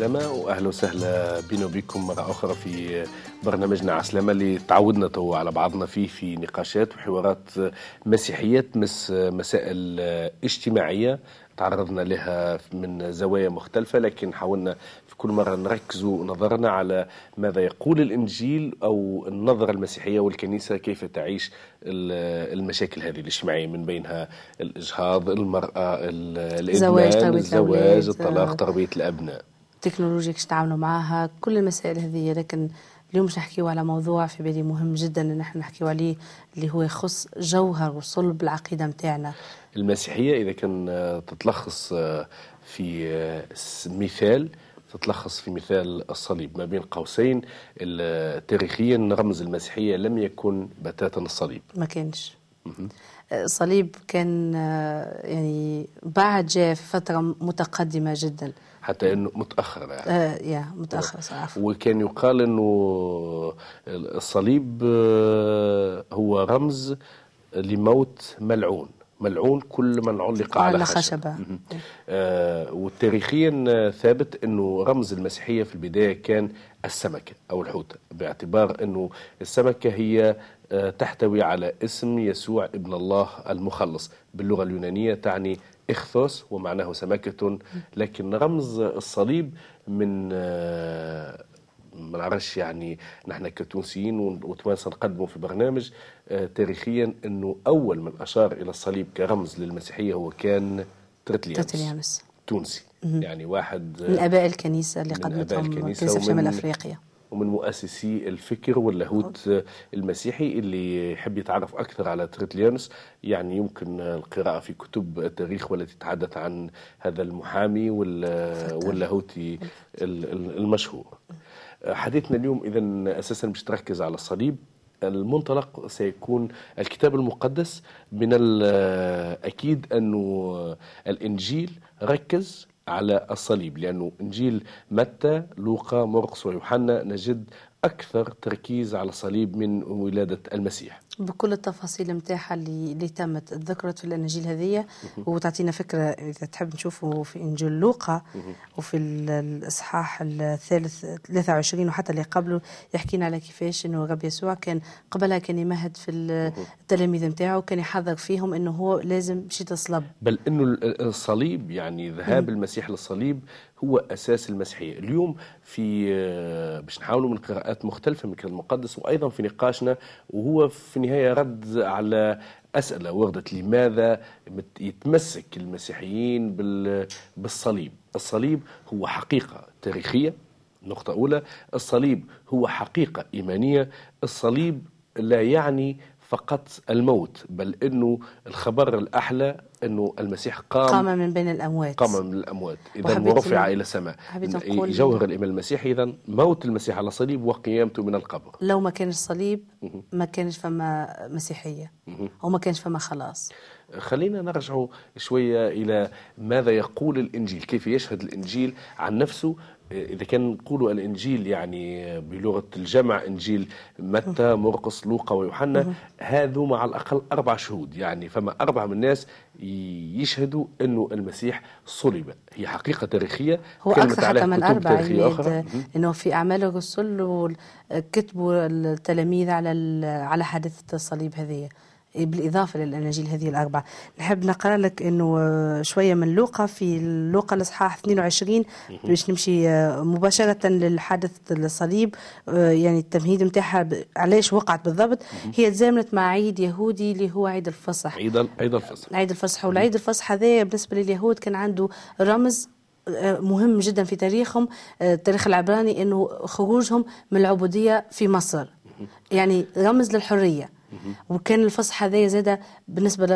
عسلامة وأهلا وسهلا بنا وبكم مرة أخرى في برنامجنا عسلامة اللي تعودنا تو على بعضنا فيه في نقاشات وحوارات مسيحية تمس مسائل اجتماعية تعرضنا لها من زوايا مختلفة لكن حاولنا في كل مرة نركز نظرنا على ماذا يقول الإنجيل أو النظرة المسيحية والكنيسة كيف تعيش المشاكل هذه الاجتماعية من بينها الإجهاض المرأة الإدمان الزواج الطلاق تربية الأبناء. التكنولوجيا كيش نتعاملوا معها كل المسائل هذه لكن اليوم باش نحكيو على موضوع في بالي مهم جدا إن إحنا نحكيو عليه اللي هو يخص جوهر وصلب العقيدة نتاعنا المسيحية إذا كان تتلخص في مثال تتلخص في مثال الصليب. ما بين قوسين تاريخيا رمز المسيحية لم يكن بتاتا الصليب. ما كانش. الصليب كان يعني بعد جاء في فترة متقدمة جدا. حتى إنه متأخر يعني. آه يا متأخر صراحة وكان يقال إنه الصليب هو رمز لموت ملعون. ملعون كل من علق على, على خشبة آه وتاريخيا ثابت إنه رمز المسيحية في البداية كان السمكة أو الحوته باعتبار إنه السمكة هي آه تحتوي على اسم يسوع ابن الله المخلص. باللغة اليونانية تعني إخثوس ومعناه سمكة. لكن رمز الصليب من ما نعرفش يعني نحن كتونسيين وتوانسه نقدموا في برنامج تاريخيا إنه أول من أشار إلى الصليب كرمز للمسيحية هو كان ترتليانوس ترتليانوس تونسي. يعني واحد من أباء الكنيسة اللي قدمتهم الكنيسة في شمال افريقيا ومن مؤسسي الفكر واللاهوت المسيحي اللي يحب يتعرف أكثر على تريتليانوس يعني يمكن القراءة في كتب التاريخ والتي تتحدث عن هذا المحامي واللاهوتي المشهور. حديثنا اليوم اذا أساسا باش تركز على الصليب. المنطلق سيكون الكتاب المقدس. من الاكيد أنه الإنجيل ركز على الصليب لأنه إنجيل متى لوقا مرقس ويوحنا نجد أكثر تركيز على الصليب من ولادة المسيح. بكل التفاصيل نتاعها اللي اللي تمت ذكرت في الأناجيل هذه. وتعطينا فكرة إذا تحب نشوفه في إنجيل لوقا وفي الإصحاح الثالث 23 وحتى اللي قبله يحكينا على كيفاش إنه رب يسوع كان قبلها كان يمهد في التلاميذ نتاعه كان يحذر فيهم إنه هو لازم شي تصلب. بل إنه الصليب يعني ذهاب المسيح للصليب هو أساس المسيحية. اليوم في باش نحاولوا من قراءات مختلفة من الكتاب المقدس وأيضا في نقاشنا وهو في النهايه رد على أسئلة وردت لماذا يتمسك المسيحيين بالصليب؟ الصليب هو حقيقة تاريخية نقطة أولى. الصليب هو حقيقة إيمانية. الصليب لا يعني فقط الموت بل إنه الخبر الأحلى إنه المسيح قام قام من بين الأموات. قام من الأموات. اذا ورفع إلى السماء. جوهر الايمان المسيحي اذا موت المسيح على الصليب وقيامته من القبر. لو ما كان الصليب ما كانش فما مسيحية. أو ما كانش فما خلاص. خلينا نرجع شوية إلى ماذا يقول الإنجيل كيف يشهد الإنجيل عن نفسه إذا كان نقولوا الإنجيل يعني بلغة الجمع إنجيل متى مرقس لوقا ويوحنا هذو مع الأقل أربع شهود. يعني فما أربع من الناس يشهدوا أنه المسيح صلب. هي حقيقة تاريخية هو أكثر حتى من أربع أنه في أعمال الرسل كتبوا التلاميذ على على حادثة الصليب هذه. بالإضافة للأناجيل هذه الأربعة. نحب نقرأ لك أنه شوية من لوقا في لوقا الإصحاح 22 باش نمشي مباشرة للحادث الصليب يعني التمهيد نتاعها علاش وقعت بالضبط. هي تزامنت مع عيد يهودي اللي هو عيد الفصح. عيد عيد الفصح. عيد الفصح. والعيد الفصح هذا بالنسبة لليهود كان عنده رمز مهم جدا في تاريخهم. التاريخ العبراني إنه خروجهم من العبودية في مصر. يعني رمز للحرية. وكان الفصح هذا زاد بالنسبة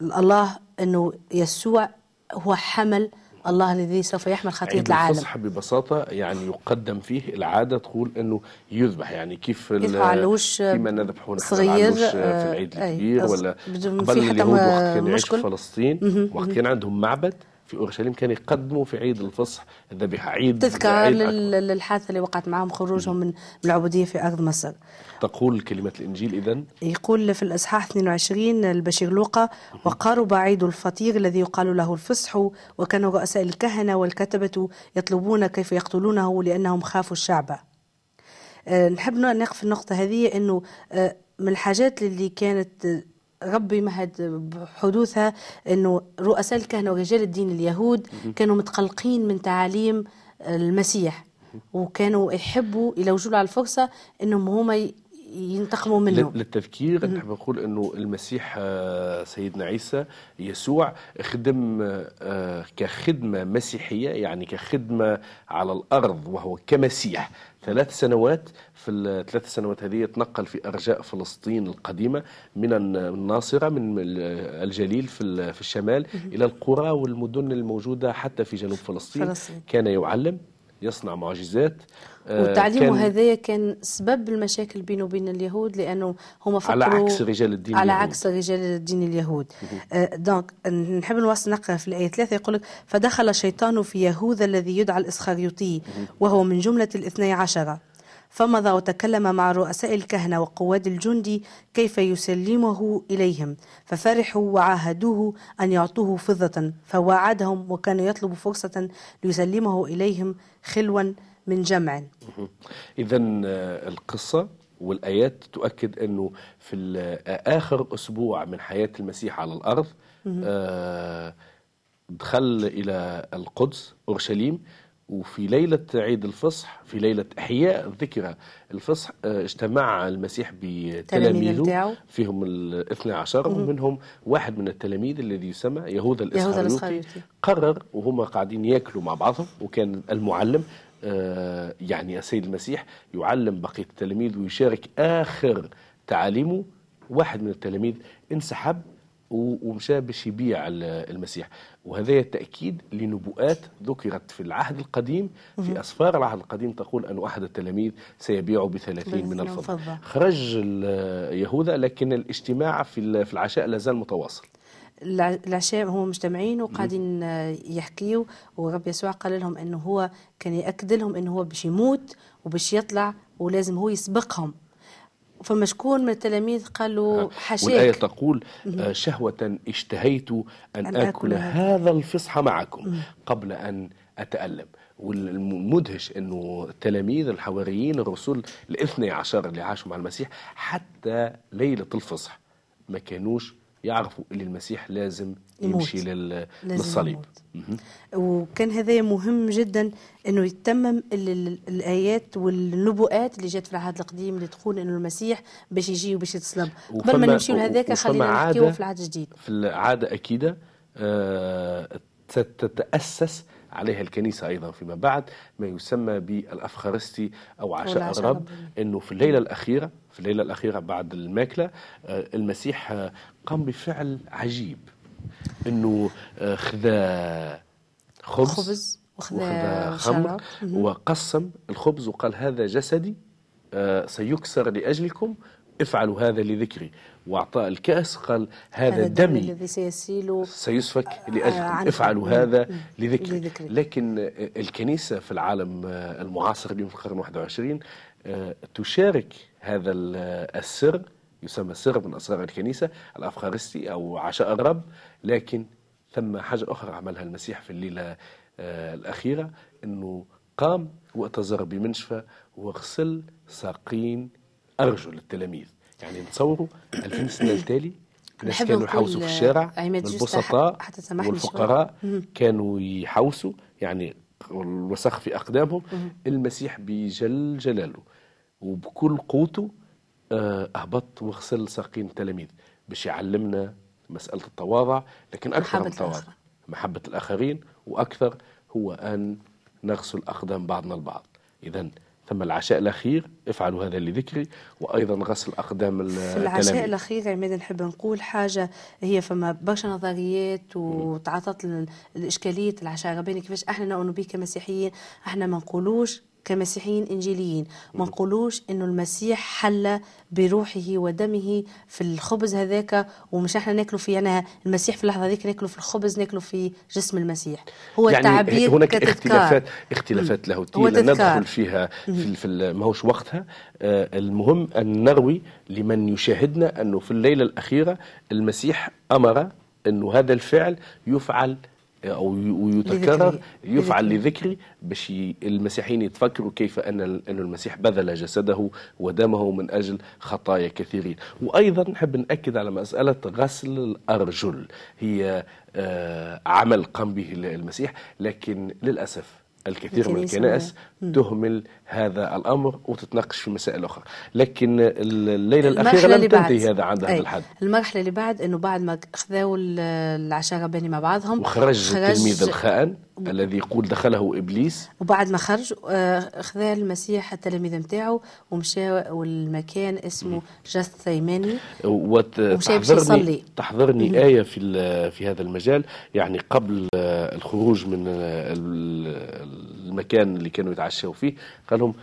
لله إنه يسوع هو حمل الله الذي سوف يحمل خطية العالم. الفصح ببساطة يعني يقدم فيه العادة تقول إنه يذبح يعني كيف علوش كيما نذبحون صغير في العيد الكبير ولا قبل اليهود وقت كانوا يعيشوا في فلسطين وقت كان عندهم معبد. في أورشليم كانوا يقدموا في عيد الفصح الذبيحه عيد تذكار للحادثة اللي وقعت معهم خروجهم من العبودية في أرض مصر. تقول كلمة الإنجيل اذا يقول في الإصحاح 22 البشير لوقا وقارب عيد الفطير الذي يقال له الفصح وكان رؤساء الكهنة والكتبة يطلبون كيف يقتلونه لأنهم خافوا الشعب. أه نحب نقف النقطة هذه إنه أه من الحاجات اللي كانت ربي مهد بحدوثها إنه رؤساء الكهنة ورجال الدين اليهود كانوا متقلقين من تعاليم المسيح وكانوا يحبوا يلوجوا له على الفرصة إنهم هما ينتقموا منه. للتذكير نحب نقول إنه المسيح سيدنا عيسى يسوع خدم كخدمة مسيحية يعني كخدمة على الأرض وهو كمسيح. ثلاث سنوات في الثلاث سنوات هذه تنقل في أرجاء فلسطين القديمة من الناصرة من الجليل في في الشمال إلى القرى والمدن الموجودة حتى في جنوب فلسطين, فلسطين. كان يعلم يصنع معجزات وتعليمه هذايا كان سبب المشاكل بينه وبين اليهود لأنه هم فكروا على عكس رجال الدين على اليهود. عكس رجال الدين اليهود. آه دونك نحب نوصل نقرأ في الآية ثلاثة يقول لك فدخل الشيطان في يهوذا الذي يدعى الإسخريوطي وهو من جملة الاثني عشر. فمضى وتكلم مع رؤساء الكهنة وقواد الجند كيف يسلمه إليهم. ففرحوا وعاهدوه أن يعطوه فضة فواعدهم وكان يطلب فرصة ليسلمه إليهم خلوا من جمع. إذا القصة والآيات تؤكد أنه في آخر أسبوع من حياة المسيح على الأرض دخل إلى القدس أورشليم وفي ليلة عيد الفصح في ليلة إحياء ذكرى الفصح اجتمع المسيح بتلاميذه. فيهم الاثنى عشر ومنهم واحد من التلاميذ الذي يسمى يهوذا الإسخريوطي. قرر وهم قاعدين ياكلوا مع بعضهم وكان المعلم يعني السيد المسيح يعلم بقية التلاميذ ويشارك آخر تعاليمه واحد من التلاميذ انسحب ومشى باش يبيع المسيح. وهذا تأكيد لنبوءات ذكرت في العهد القديم في أسفار العهد القديم تقول أن أحد التلاميذ سيبيع بثلاثين من الفضة. خرج يهوذا لكن الاجتماع في العشاء لازال متواصل. العشاء هم مجتمعين وقاعدين يحكيوا. ورب يسوع قال لهم إنه هو كان يأكد لهم إنه هو باش يموت وباش يطلع ولازم هو يسبقهم. فما شكون من التلاميذ قالوا حشاك والآية تقول شهوة اشتهيت أن, أن آكل هذا. الفصح معكم قبل أن أتألم. والمدهش إنه التلاميذ الحواريين الرسل الاثني عشر اللي عاشوا مع المسيح حتى ليلة الفصح ما كانوش يعرفوا ان المسيح لازم. يمشي لل... لازم للصليب. وكان هذا مهم جدا إنه يتمم الآيات والنبوءات اللي جات في العهد القديم اللي تقول إنه المسيح باش يجي وباش يتصلب قبل ما نمشيو لهذاك خلينا نحكيو في العهد الجديد في العادة أكيدة آه تتأسس عليها الكنيسة أيضا فيما بعد ما يسمى بالأفخارستي أو عشاء الرب أنه في الليلة الأخيرة في الليلة الأخيرة بعد الماكلة المسيح قام بفعل عجيب أنه خذا خبز, خبز وخذا خمر وقسم الخبز وقال هذا جسدي سيكسر لأجلكم افعلوا هذا لذكري. واعطاء الكأس قال هذا دمي الذي سيسيل سيسفك لاجلكم افعلوا هذا لذكري. لكن الكنيسة في العالم المعاصر اليوم في القرن 21 تشارك هذا السر يسمى سر من أسرار الكنيسة الأفخارستي أو عشاء الرب. لكن ثم حاجة أخرى عملها المسيح في الليلة الأخيرة إنه قام واعتذر بمنشفى وغسل ساقين ارجل التلاميذ يعني نتصوروا 2000 سنه التالي. الناس كانوا يحوسوا في الشارع البسطاء والفقراء كانوا يحوسوا. يعني الوسخ في أقدامهم. المسيح بجل جلاله. وبكل قوته أهبط وغسل ساقين التلاميذ باش يعلمنا مسألة التواضع. لكن أكثر من التواضع محبة الآخرين. وأكثر هو أن نغسل أقدام بعضنا البعض. اذا ثم العشاء الأخير افعلوا هذا لذكري وأيضا غسل أقدام التلاميذ في العشاء الأخير عماد نحب نقول حاجة هي فما برشا نظريات وتعاطت الإشكالية العشاء الرباني كيفاش أحنا نؤمنوا به كمسيحيين أحنا ما نقولوش كمسيحيين إنجيليين. ما نقولوش إنه المسيح حل بروحه ودمه في الخبز هذاك ومش إحنا ناكله في يعني المسيح في اللحظة هذيك ناكله في الخبز ناكله في جسم المسيح. هو يعني التعبير هناك كتذكار. اختلافات اختلافات لاهوتيه لا ندخل فيها في, في ماهوش وقتها. آه المهم أن نروي لمن يشاهدنا أنه في الليلة الأخيرة المسيح أمر أنه هذا الفعل يفعل أو يتكرر يفعل لذكري. باش المسيحيين يتفكروا كيف أن أن المسيح بذل جسده ودمه من أجل خطايا كثيرين. وأيضا نحب نأكد على مسألة غسل الأرجل. هي آه، عمل قام به المسيح لكن للأسف الكثير من الكنائس تهمل هذا الأمر وتتناقش في مسائل أخرى. لكن الليلة الأخيرة لم تنتهي هذا عند هذا الحد المرحلة اللي بعد إنه بعد ما خذاوا العشاء رباني مع بعضهم وخرج التلميذ الخائن الذي يقول دخله إبليس. وبعد ما خرج آه، خذا المسيح التلاميذ نتاعو ومشى والمكان اسمه جث ثيماني. ومشى يصلي. تحضرني آية في في هذا المجال. يعني قبل الخروج من المكان اللي كانوا يتعشوا فيه قال لهم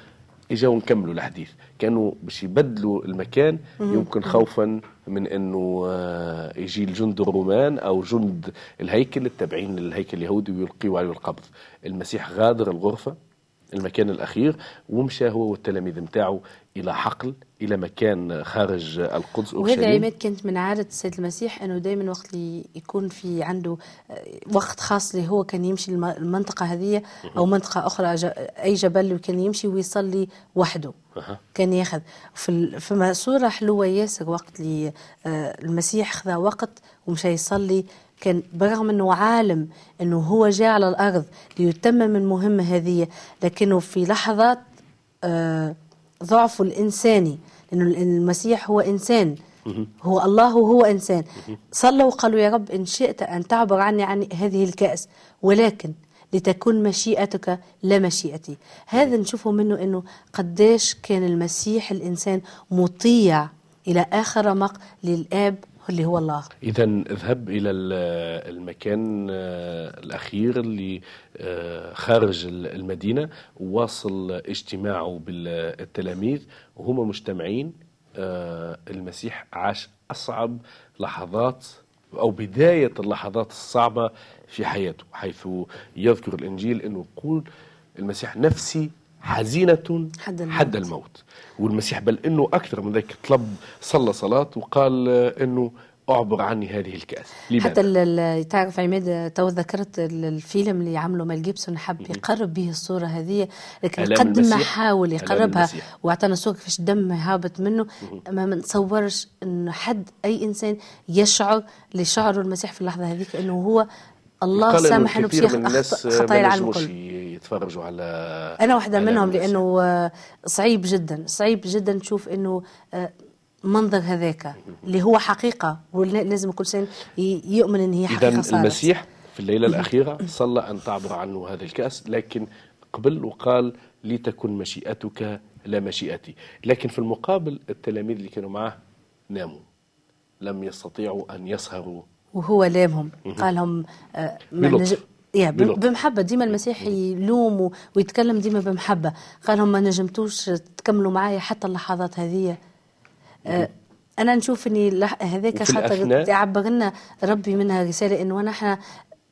اجاوا نكملوا الحديث كانوا باش يبدلوا المكان يمكن خوفا من إنه آه، يجي الجند الرومان أو جند الهيكل التابعين للهيكل اليهودي ويلقيوا عليه القبض. المسيح غادر الغرفة المكان الأخير ومشى هو والتلاميذ نتاعو إلى حقل إلى مكان خارج القدس وهذا عماد كانت من عادة السيد المسيح أنه دائما وقت اللي يكون في عنده آه، وقت خاص اللي هو كان يمشي المنطقة هذه أو منطقة أخرى أي جبل وكان يمشي ويصلي وحده. كان ياخذ. في فما صورة حلوة ياسر وقت اللي آه، المسيح خذا وقت ومشى يصلي كان برغم إنه عالم إنه هو جاء على الأرض ليتمم المهمة هذه لكنه في لحظات آه ضعفه الإنساني. لأنه المسيح هو إنسان. هو الله وهو إنسان. صلوا وقالوا يا رب إن شئت أن تعبر عني عن هذه الكأس ولكن لتكون مشيئتك لا مشيئتي هذا نشوفه منه أنه قديش كان المسيح الإنسان مطيع إلى آخر رمق للآب اللي هو الله. إذا اذهب إلى المكان آه، الأخير اللي آه، خارج المدينة. وواصل اجتماعه بالتلاميذ. وهم مجتمعين آه، المسيح عاش أصعب لحظات أو بداية اللحظات الصعبة في حياته حيث يذكر الإنجيل أنه يقول المسيح نفسي حزينة حد الموت. حد الموت. والمسيح بل إنه أكثر من ذلك طلب صلى صلاة وقال إنه أعبر عني هذه الكأس. لماذا؟ حتى تعرف عماد تو ذكرت الفيلم اللي عمله مال جيبسون حب يقرب به الصورة هذه لكن قد ما حاول يقربها وأعطانا صورة كيفاش الدم هابط منه. ما نتصورش إنه حد أي إنسان يشعر لشعره المسيح في اللحظة هذيك إنه هو الله سامح انه الناس خطايا العالم الكل يتفرجوا على أنا واحدة منهم لأنه صعيب جدا صعيب جدا تشوف إنه آه، منظر هذاك اللي هو حقيقة ولازم كل انسان يؤمن إن هي حقيقة إذا المسيح في الليلة الأخيرة صلى أن تعبر عنه هذا الكأس لكن قبل وقال لتكن مشيئتك لا مشيئتي. لكن في المقابل التلاميذ اللي كانوا معه ناموا. لم يستطيعوا أن يسهروا. وهو لامهم. قال لهم آه نجم يا بمحبة. ديما المسيح يلوم ويتكلم ديما بمحبة. قال لهم ما نجمتوش تكملوا معايا حتى اللحظات هذه آه أنا نشوف إني هذاك خاطر يعبر لنا ربي منها رسالة إنه نحن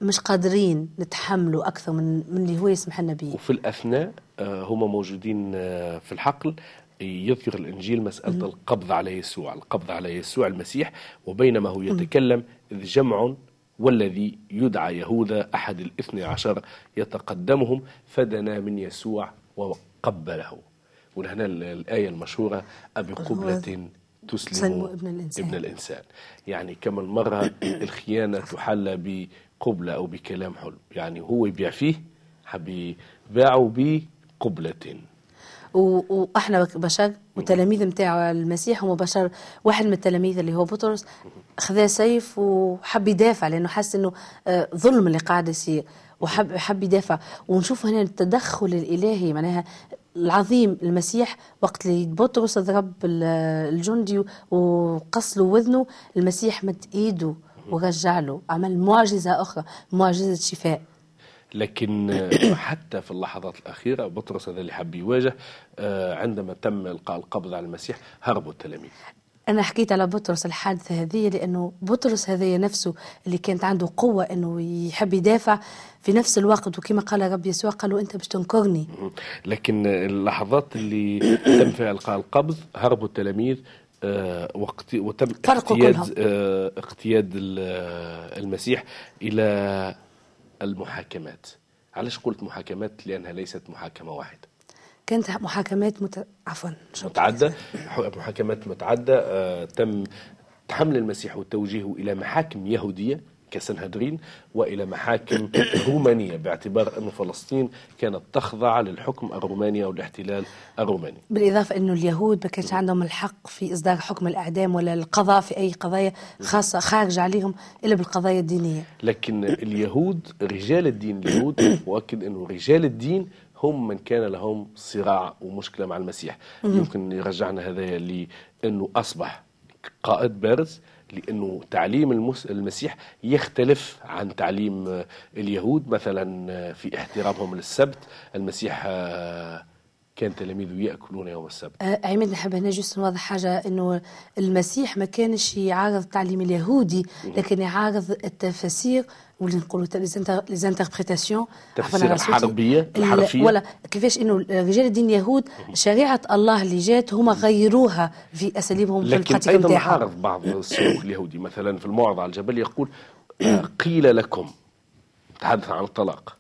مش قادرين نتحملوا أكثر من من اللي هو يسمح لنا به وفي الأثناء آه هم موجودين آه في الحقل. يذكر الإنجيل مسألة القبض على يسوع القبض على يسوع المسيح وبينما هو يتكلم إذ جمع والذي يدعى يهوذا أحد الاثني عشر يتقدمهم فدنا من يسوع وقبله. ولهنا الآية المشهورة أبي قبلة تسلم ابن الإنسان. ابن الإنسان. يعني كم مرة الخيانة تحلى بقبلة أو بكلام حلو. يعني هو يبيع فيه حبي باعوا بقبلة. وإحنا بشر وتلاميذ بتاع المسيح هم بشر واحد من التلاميذ اللي هو بطرس خذا سيف وحب يدافع لأنه حس إنه آه، ظلم اللي قاعد يصير وحب حب يدافع. ونشوف هنا التدخل الإلهي معناها العظيم المسيح وقت اللي بطرس ضرب الجندي وقص له وذنه المسيح مد إيده ورجع له. عمل معجزة أخرى معجزة شفاء. لكن حتى في اللحظات الأخيرة بطرس هذا اللي حب يواجه آه، عندما تم إلقاء القبض على المسيح هربوا التلاميذ. أنا حكيت على بطرس الحادثة هذه لأنه بطرس هذا نفسه اللي كانت عنده قوة أنه يحب يدافع في نفس الوقت وكما قال رب يسوع قالوا أنت باش تنكرني. لكن اللحظات اللي تم فيها إلقاء القبض هربوا التلاميذ آه، وقت وتم اقتياد آه، اقتياد المسيح إلى المحاكمات. علاش قلت محاكمات؟ لأنها ليست محاكمة واحدة. كانت محاكمات مت... عفوا متعدة محاكمات متعدة آه تم تحمل المسيح وتوجيهه إلى محاكم يهودية. كسنهدرين وإلى محاكم رومانية باعتبار أن فلسطين كانت تخضع للحكم الروماني أو الاحتلال الروماني. بالإضافة إنه اليهود ما كانش عندهم الحق في إصدار حكم الإعدام ولا القضاء في أي قضايا خاصة خارج عليهم إلا بالقضايا الدينية. لكن اليهود رجال الدين اليهود مؤكد إنه رجال الدين هم من كان لهم صراع ومشكلة مع المسيح يمكن يرجعنا هذا لأنه أصبح قائد بارز لأنه تعليم المسيح يختلف عن تعليم اليهود. مثلا في احترامهم للسبت المسيح كان تلاميذه يأكلون يوم السبت. أه عماد نحب هنا juste نوضح حاجة إنه المسيح ما كانش يعارض التعليم اليهودي لكن يعارض التفاسير واللي نقولوا ليزانتربريتاسيون تفسير الحربية الحرفية. ولا كيفاش إنه رجال الدين اليهود شريعة الله اللي جات هما غيروها في أساليبهم في لكن أيضا يعارض بعض السلوك اليهودي. مثلا في الموعظة على الجبل يقول آه، قيل لكم تحدث عن الطلاق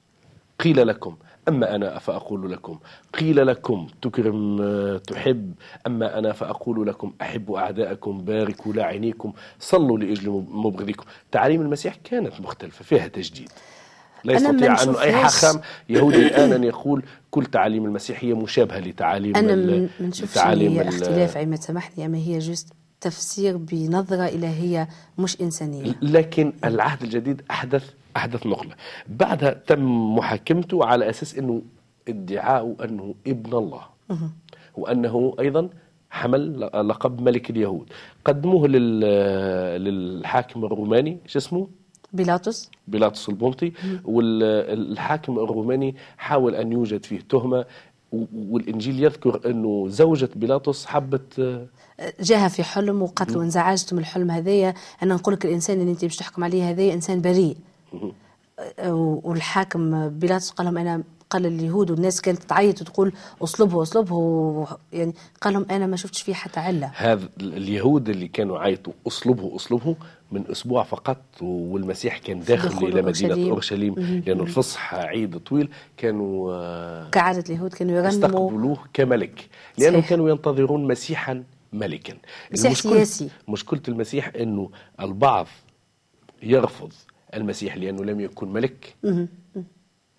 قيل لكم أما أنا فأقول لكم قيل لكم تكرم تحب أما أنا فأقول لكم أحب أعداءكم باركوا لاعنيكم صلوا لأجل مبغضيكم تعاليم المسيح كانت مختلفة فيها تجديد. لا يستطيع أن أي حاخام يهودي الآن أن يقول كل تعاليم المسيحية مشابهة لتعاليم أنا من تعاليم اختلاف عما سامحني أما هي جست تفسير بنظرة إلهية مش إنسانية. لكن العهد الجديد أحدث أحدث نقلة بعدها تم محاكمته على أساس أنه ادعاء أنه ابن الله. وأنه أيضا حمل لقب ملك اليهود. قدموه للحاكم الروماني شو اسمه؟ بيلاطس. بيلاطس البنطي والحاكم الروماني حاول أن يوجد فيه تهمة. والإنجيل يذكر أنه زوجة بيلاطس حبت جاها في حلم وقتل وانزعجت من الحلم هذايا أنا نقول لك الإنسان اللي أنت باش تحكم عليه هذايا إنسان بريء. والحاكم بيلاطس قال لهم أنا قال اليهود والناس كانت تعيط وتقول اصلبه اصلبه يعني قال لهم أنا ما شفتش فيه حتى علة. هذا اليهود اللي كانوا يعيطوا اصلبه اصلبه من أسبوع فقط والمسيح كان داخل إلى مدينة أورشليم. لأنه الفصح عيد طويل كانوا آه، كعادة اليهود كانوا يغنموا. استقبلوه كملك لأنه صحيح. كانوا ينتظرون مسيحا ملكا. مسيح سياسي. مشكلة المسيح إنه البعض يرفض المسيح لأنه لم يكن ملك.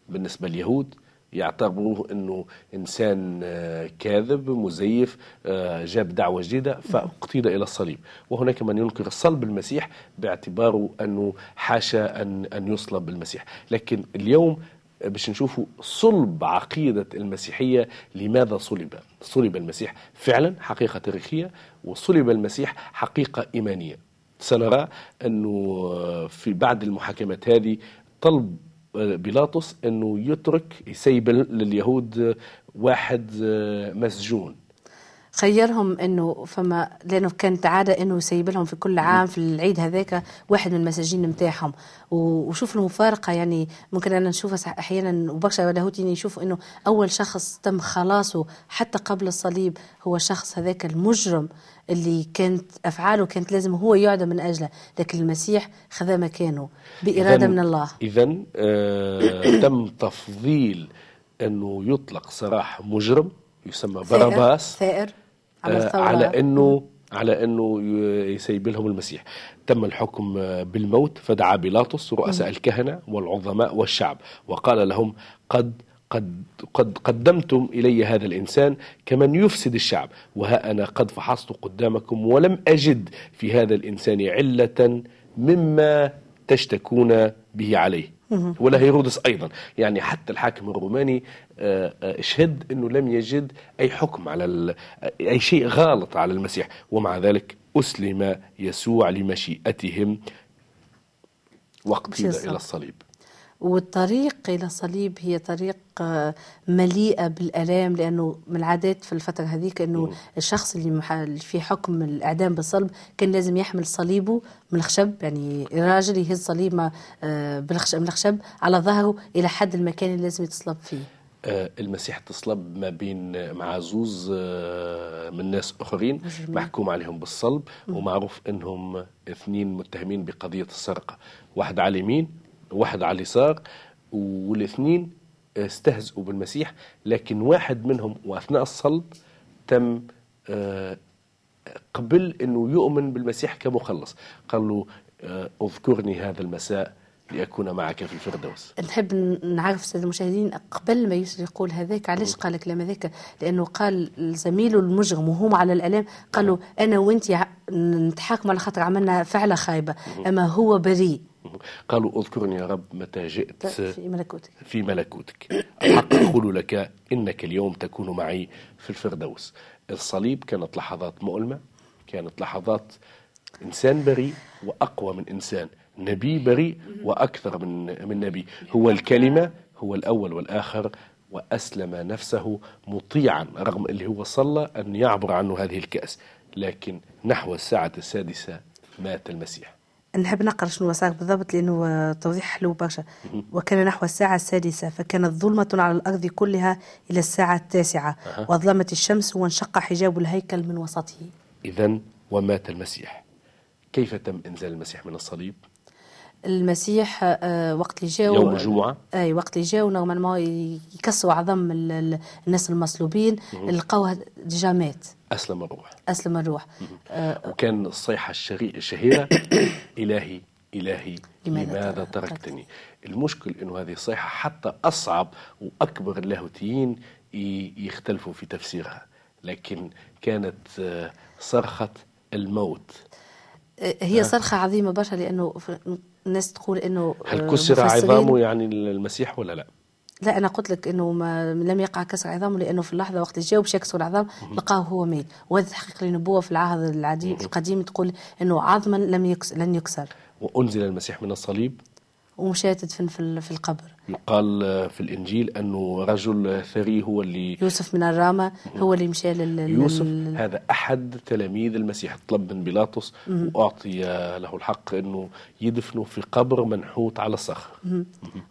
بالنسبة لليهود يعتبروه أنه إنسان آه، كاذب مزيف آه، جاب دعوة جديدة فاقتيد إلى الصليب. وهناك من ينكر صلب المسيح باعتباره أنه حاشا أن, أن يصلب المسيح لكن اليوم باش نشوفوا صلب عقيدة المسيحية لماذا صلب؟ صلب المسيح فعلا حقيقة تاريخية وصلب المسيح حقيقة إيمانية. سنرى أنه في بعد المحاكمات هذه طلب بيلاطس أنه يترك يسيب لليهود واحد مسجون. خيرهم أنه فما لأنه كانت عادة أنه يسيب لهم في كل عام في العيد هذاك واحد من المساجين نتاعهم. وشوف المفارقه يعني ممكن أنا نشوفها أحيانا وبرشا لاهوتيين يشوفوا أنه أول شخص تم خلاصه حتى قبل الصليب هو الشخص هذاك المجرم. اللي كانت أفعاله كانت لازم هو يعدم من أجله لكن المسيح خذا مكانه بإرادة من الله. اذا آه تم تفضيل أنه يطلق سراح مجرم يسمى باراباس ثائر على, على انه على إنه يسيب لهم المسيح. تم الحكم بالموت فدعا بيلاطس رؤساء الكهنة والعظماء والشعب وقال لهم قد قد قد قدمتم إلي هذا الإنسان كمن يفسد الشعب وها أنا قد فحصت قدامكم ولم أجد في هذا الإنسان علة مما تشتكون به عليه. ولا هيرودس أيضا. يعني حتى الحاكم الروماني آه، آه، اشهد أنه لم يجد أي حكم على أي شيء غلط على المسيح. ومع ذلك أسلم يسوع لمشيئتهم وقت إلى الصليب. والطريق إلى الصليب هي طريق آه، مليئة بالآلام لأنه من العادات في الفترة هذيك أنه الشخص اللي في حكم الإعدام بالصلب كان لازم يحمل صليبه من الخشب يعني الراجل يهز صليب آه، من الخشب على ظهره إلى حد المكان اللي لازم يتصلب فيه. آه، المسيح تصلب ما بين مع زوز من ناس آخرين محكوم عليهم بالصلب ومعروف إنهم اثنين متهمين بقضية السرقة واحد على اليمين واحد على اليسار والاثنين استهزئوا بالمسيح لكن واحد منهم وأثناء الصلب تم آه، قبل إنه يؤمن بالمسيح كمخلص. قال له آه، اذكرني هذا المساء لأكون معك في الفردوس. نحب نعرف سيد المشاهدين قبل ما يوسف يقول هذاك علاش قال الكلام هذاك لأنه قال زميله المجرم وهم على الألام قال له أنا وأنت نتحاكم على خاطر عملنا فعلة خايبة أما هو بريء. قالوا اذكرني يا رب متى جئت في ملكوتك. في ملكوتك. الحق أقول لك إنك اليوم تكون معي في الفردوس. الصليب كانت لحظات مؤلمة كانت لحظات إنسان بريء وأقوى من إنسان. نبي بريء وأكثر من من نبي. هو الكلمة هو الأول والآخر وأسلم نفسه مطيعا رغم اللي هو صلى أن يعبر عنه هذه الكأس. لكن نحو الساعة السادسة مات المسيح. نحب نقرأ شنو صار بالضبط لأنه توضيح حلو برشا. وكان نحو الساعة السادسة فكانت ظلمة على الأرض كلها إلى الساعة التاسعة. أه. واظلمت الشمس وانشق حجاب الهيكل من وسطه. اذا ومات المسيح. كيف تم إنزال المسيح من الصليب؟ المسيح آه، وقت اللي جاو يوم الجمعة. أي وقت اللي جاو normalement يكسروا عظم الناس المصلوبين. لقوها déjà مات. أسلم الروح. أسلم الروح. آه وكان الصيحة الشهيرة إلهي إلهي لماذا, لماذا تركتني؟ المشكل أنه هذه الصيحة حتى أصعب وأكبر اللاهوتيين يختلفوا في تفسيرها. لكن كانت آه، صرخة الموت. هي صرخة عظيمة برشا لأنه الناس تقول إنه هل آه، كسر عظامه يعني المسيح ولا لا؟ لا أنا قلت لك إنه ما لم يقع كسر عظامه لأنه في اللحظة وقت جاء باش يكسر العظام لقاه هو ميت. وهذا تحقيق النبوه في العهد العديم القديم تقول إنه عظما لم يكسر لن يكسر. وأنزل المسيح من الصليب. ومشات تدفن في القبر. يقال في الإنجيل أنه رجل ثري هو اللي يوسف من الرامة هو اللي مشى لل يوسف هذا أحد تلاميذ المسيح طلب من بيلاطس وأعطي له الحق إنه يدفنه في قبر منحوت على الصخر.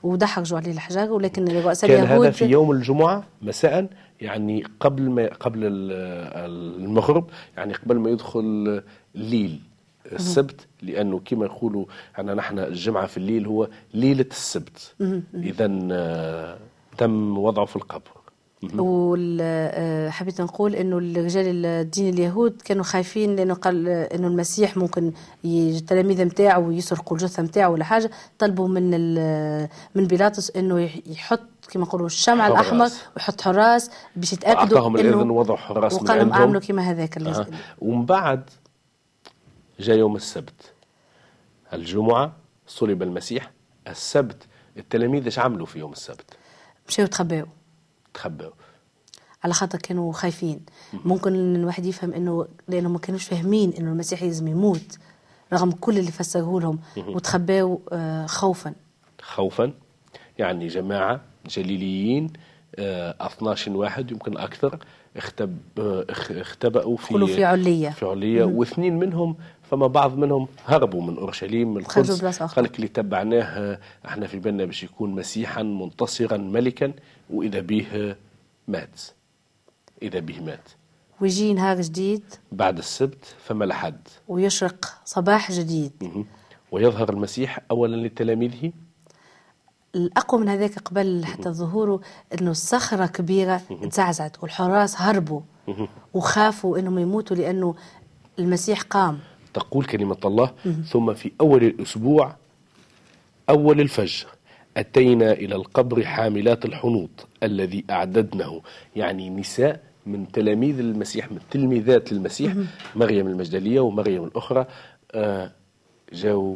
ودحرجوا عليه الحجر ولكن رؤساء كان اليهود هذا في يوم الجمعة مساء يعني قبل ما قبل المغرب يعني قبل ما يدخل الليل السبت لأنه كما يقولوا إحنا نحن الجمعة في الليل هو ليلة السبت. اذا آه، تم وضعه في القبر. وحبيت آه، نقول إنه الرجال الدين اليهود كانوا خايفين لأنه قال إنه المسيح ممكن التلاميذ نتاعو يسرقوا الجثة نتاعو ولا حاجة. طلبوا من من بيلاطس إنه يحط كما نقولوا الشمع حراس. الأحمر ويحط حراس باش يتأكدوا انه الإذن وضعوا حراس وقال لهم اعملوا كما هذاك آه. ومن بعد جاء يوم السبت. الجمعة صلب المسيح السبت التلاميذ إيش عملوا في يوم السبت؟ مشاو تخباو. تخباوا على خاطر كانوا خايفين. ممكن الواحد يفهم إنه لأنه ما كانوش فاهمين إنه المسيح لازم يموت رغم كل اللي فسروه لهم. وتخباوا آه، خوفا. خوفا. يعني جماعة جليليين 12 آه، واحد يمكن أكثر اختب آه، اختبأوا في في علية في علية واثنين منهم فما بعض منهم هربوا من أورشليم من القدس. قال لك اللي تبعناه إحنا في بالنا باش يكون مسيحا منتصرا ملكا وإذا به مات. إذا به مات. ويجي نهار جديد. بعد السبت فما لحد ويشرق صباح جديد. ويظهر المسيح اولا لتلاميذه. الأقوى من هذاك قبل حتى ظهوره إنه الصخرة كبيرة تزعزعت والحراس هربوا وخافوا إنهم يموتوا لأنه المسيح قام. تقول كلمة الله ثم في أول الأسبوع أول الفجر أتينا إلى القبر حاملات الحنوط الذي أعددنه. يعني نساء من تلاميذ المسيح من تلميذات المسيح مريم المجدلية ومريم الأخرى آه جاوا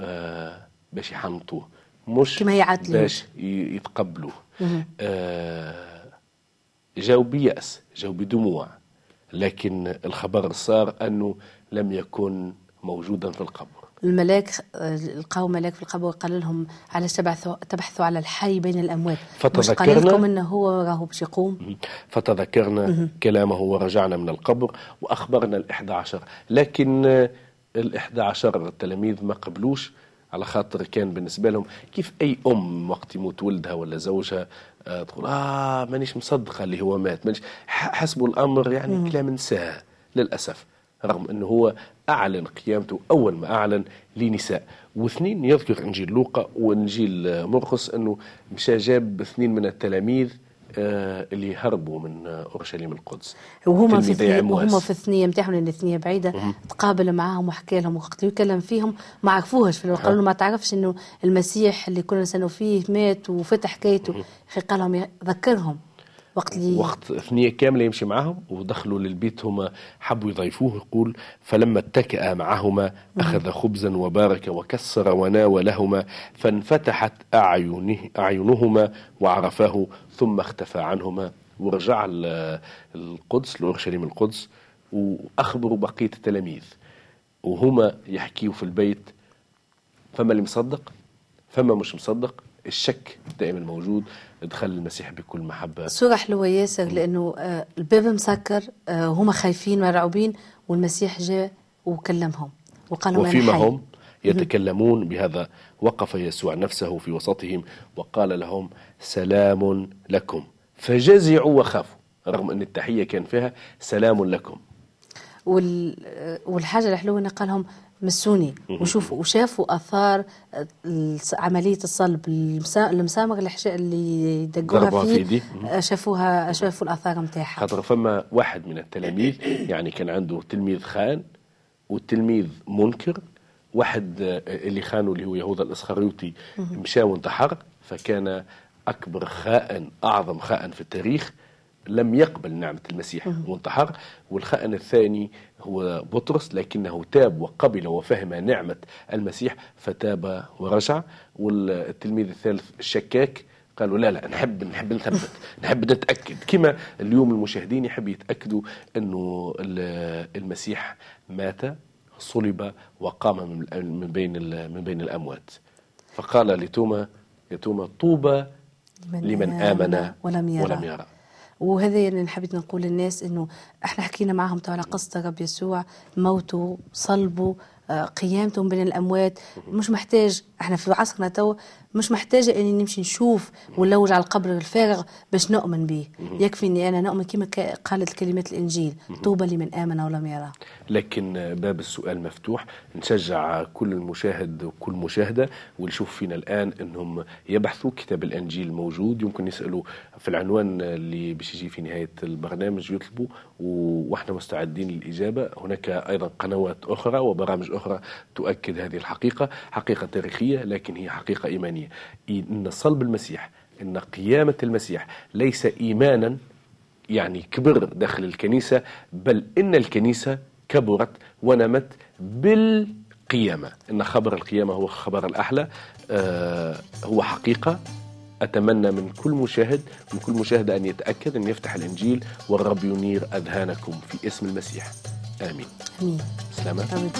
آه باش يحنطوه. مش كما باش يتقبلوه. آه جاوا بيأس جاوا بدموع. لكن الخبر صار أنه لم يكن موجودا في القبر. الملاك لقاو ملاك في القبر قال لهم علاش تبحثوا تبحثوا على الحي بين الأموات. فتذكرنا قال لكم إنه هو راهو باش يقوم؟ فتذكرنا كلامه ورجعنا من القبر وأخبرنا ال11 لكن ال11 التلاميذ ما قبلوش على خاطر كان بالنسبة لهم كيف أي أم وقت يموت ولدها ولا زوجها آه تقول آه مانيش مصدقة اللي هو مات مانيش حسبوا الأمر يعني كلام نساء للأسف. رغم أنه هو أعلن قيامته أول ما أعلن لنساء. واثنين يذكر إنجيل لوقا وإنجيل مرقس أنه مشى جاب اثنين من التلاميذ آه، اللي هربوا من أورشليم القدس. وهما في ثنية وهما في الثنيه نتاعهم لأن الثنيه بعيدة. تقابل معاهم وحكى لهم وقت يكلم فيهم ما عرفوهش في قالوا ما تعرفش إنه المسيح اللي كنا نستنوا فيه مات وفتح حكايته قال لهم ذكرهم. وقت لي وقت ثنية كاملة يمشي معهم ودخلوا للبيت هما حبوا يضيفوه. يقول فلما اتكأ معهما أخذ خبزا وبارك وكسر وناولهما فانفتحت أعينه أعينهما وعرفاه ثم اختفى عنهما. ورجع القدس لأورشليم القدس وأخبروا بقية التلاميذ. وهما يحكيوا في البيت فما اللي مصدق؟ فما مش مصدق؟ الشك دائما موجود. دخل المسيح بكل محبة. صورة حلوة ياسر لأنه آه، الباب مسكر آه، هما خايفين مرعوبين والمسيح جاء وكلمهم وقال لهم وفيما هم يتكلمون بهذا وقف يسوع نفسه في وسطهم وقال لهم سلام لكم. فجزعوا وخافوا رغم أن التحية كان فيها سلام لكم. آه، والحاجة الحلوة أنه قال لهم مسوني. وشوفوا وشافوا آثار عملية الصلب المسامر اللي دقوها فيه شافوها شافوا الآثار نتاعها خاطر فما واحد من التلاميذ يعني كان عنده تلميذ خان والتلميذ منكر واحد اللي خانه اللي هو يهوذا الإسخريوطي مشى وانتحر فكان أكبر خائن أعظم خائن في التاريخ. لم يقبل نعمة المسيح وانتحر والخائن الثاني هو بطرس لكنه تاب وقبل وفهم نعمة المسيح فتاب ورجع. والتلميذ الثالث الشكاك قالوا لا لا نحب نحب نثبت نحب نتأكد. كما اليوم المشاهدين يحب يتأكدوا أنه المسيح مات صلب وقام من بين من بين الأموات. فقال لتوما يا توما طوبى لمن آمن ولم يرى, ولم يرى. وهذا اللي نحب نقول للناس إنه إحنا حكينا معهم على قصة رب يسوع موته صلبه آه، قيامته بين الأموات مش محتاج إحنا في عصرنا تو مش محتاجة إني نمشي نشوف ونلوج على القبر الفارغ باش نؤمن به يكفي إني أنا نؤمن كما قالت كلمات الإنجيل طوبى لمن آمن ولم يرى. لكن باب السؤال مفتوح. نشجع كل المشاهد وكل مشاهدة واللي فينا الآن إنهم يبحثوا كتاب الإنجيل موجود. يمكن يسألوا في العنوان اللي باش يجي في نهاية البرنامج يطلبوا وإحنا مستعدين للإجابة. هناك أيضا قنوات أخرى وبرامج أخرى تؤكد هذه الحقيقة. حقيقة تاريخية لكن هي حقيقة إيمانية. الإيمانية إن صلب المسيح إن قيامة المسيح ليس إيمانا يعني كبر داخل الكنيسة بل إن الكنيسة كبرت ونمت بالقيامة. إن خبر القيامة هو خبر الأحلى. آه هو حقيقة. أتمنى من كل مشاهد من كل مشاهدة أن يتأكد أن يفتح الإنجيل والرب ينير أذهانكم في اسم المسيح. آمين. آمين. سلامة.